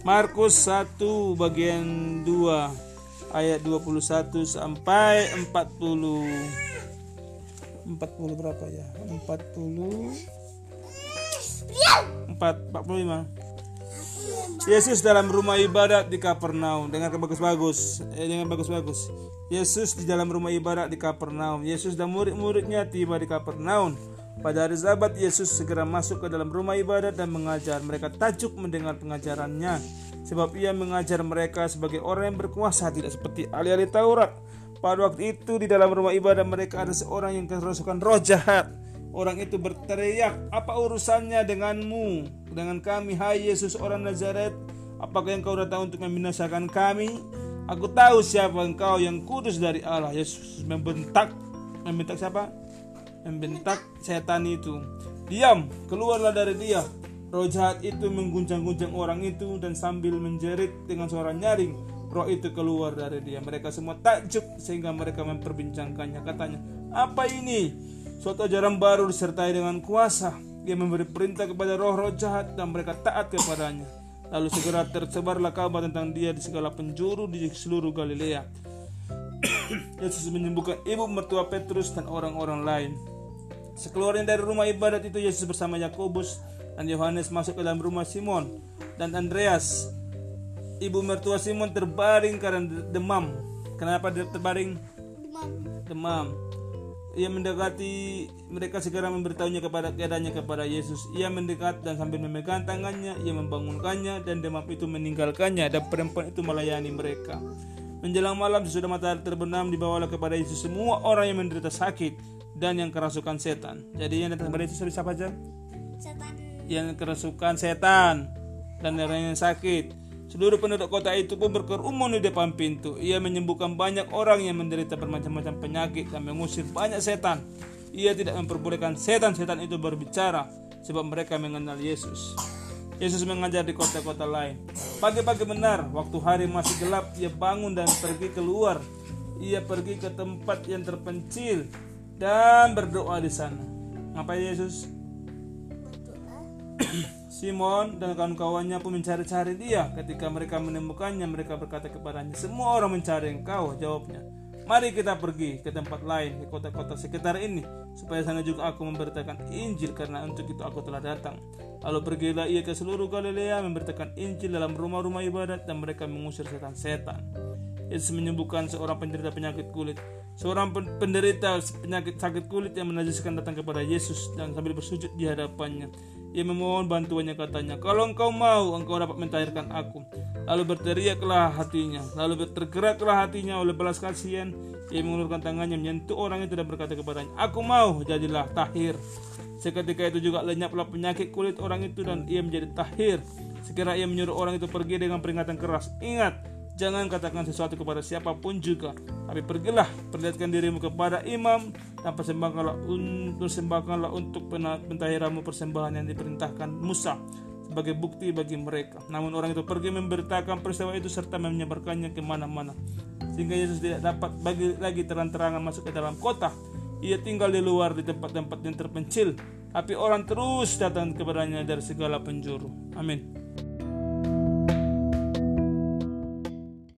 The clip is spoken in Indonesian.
Markus 1 bagian 2 ayat 21 sampai 40 40 berapa ya? 40 4 45 Yesus dalam rumah ibadat di Kapernaum. Dengan bagus-bagus. Eh, dengan bagus-bagus. Yesus di dalam rumah ibadat di Kapernaum. Yesus dan murid-muridnya tiba di Kapernaum pada hari Sabat, Yesus segera masuk ke dalam rumah ibadat dan mengajar. Mereka tajuk mendengar pengajarannya, sebab ia mengajar mereka sebagai orang yang berkuasa, tidak seperti ahli-ahli Taurat. Pada waktu itu di dalam rumah ibadat mereka ada seorang yang kerasukan roh jahat. Orang itu berteriak, "Apa urusannya denganmu, dengan kami, hai Yesus orang Nazaret? Apakah engkau datang untuk membinasakan kami? Aku tahu siapa engkau yang kudus dari Allah." Yesus membentak, membentak siapa? Membentak setan itu. Diam, keluarlah dari dia. Roh jahat itu mengguncang-guncang orang itu dan sambil menjerit dengan suara nyaring, roh itu keluar dari dia. Mereka semua takjub sehingga mereka memperbincangkannya. Katanya, apa ini? Suatu ajaran baru disertai dengan kuasa. Dia memberi perintah kepada roh-roh jahat dan mereka taat kepadanya. Lalu segera tersebarlah kabar tentang dia di segala penjuru di seluruh Galilea. Yesus menyembuhkan ibu mertua Petrus dan orang-orang lain. Sekeluarnya dari rumah ibadat itu Yesus bersama Yakobus dan Yohanes masuk ke dalam rumah Simon dan Andreas. Ibu mertua Simon terbaring karena demam. Kenapa dia terbaring? Demam. Demam. Ia mendekati mereka segera memberitahunya kepada keadaannya kepada Yesus. Ia mendekat dan sambil memegang tangannya, ia membangunkannya dan demam itu meninggalkannya dan perempuan itu melayani mereka. Menjelang malam sesudah matahari terbenam dibawalah kepada Yesus semua orang yang menderita sakit dan yang kerasukan setan. Jadi yang datang kepada Yesus siapa aja? Setan. Yang kerasukan setan dan orang yang sakit. Seluruh penduduk kota itu pun berkerumun di depan pintu. Ia menyembuhkan banyak orang yang menderita bermacam-macam penyakit dan mengusir banyak setan. Ia tidak memperbolehkan setan-setan itu berbicara sebab mereka mengenal Yesus. Yesus mengajar di kota-kota lain. Pagi-pagi benar, waktu hari masih gelap, ia bangun dan pergi keluar. Ia pergi ke tempat yang terpencil dan berdoa di sana. Ngapain Yesus? Simon dan kawan-kawannya pun mencari-cari dia. Ketika mereka menemukannya, mereka berkata kepadanya, "Semua orang mencari engkau." Jawabnya, Mari kita pergi ke tempat lain, ke kota-kota sekitar ini, supaya sana juga aku memberitakan Injil, karena untuk itu aku telah datang. Lalu pergilah ia ke seluruh Galilea, memberitakan Injil dalam rumah-rumah ibadat, dan mereka mengusir setan-setan. Yesus menyembuhkan seorang penderita penyakit kulit. Seorang penderita penyakit sakit kulit yang menajiskan datang kepada Yesus dan sambil bersujud di hadapannya. Ia memohon bantuannya katanya, kalau engkau mau, engkau dapat mentahirkan aku. Lalu berteriaklah hatinya, lalu tergeraklah hatinya oleh belas kasihan. Ia mengulurkan tangannya menyentuh orang itu dan berkata kepadanya, aku mau, jadilah tahir. Seketika itu juga lenyaplah penyakit kulit orang itu dan ia menjadi tahir. Sekira ia menyuruh orang itu pergi dengan peringatan keras. Ingat, Jangan katakan sesuatu kepada siapa pun juga, tapi pergilah, perlihatkan dirimu kepada imam dan persembahkanlah, un, persembahkanlah untuk pentahiramu persembahan yang diperintahkan Musa sebagai bukti bagi mereka. Namun orang itu pergi memberitakan peristiwa itu serta menyebarkannya ke mana-mana. Sehingga Yesus tidak dapat bagi lagi terang-terangan masuk ke dalam kota. Ia tinggal di luar di tempat-tempat yang terpencil. Tapi orang terus datang kepadanya dari segala penjuru. Amin.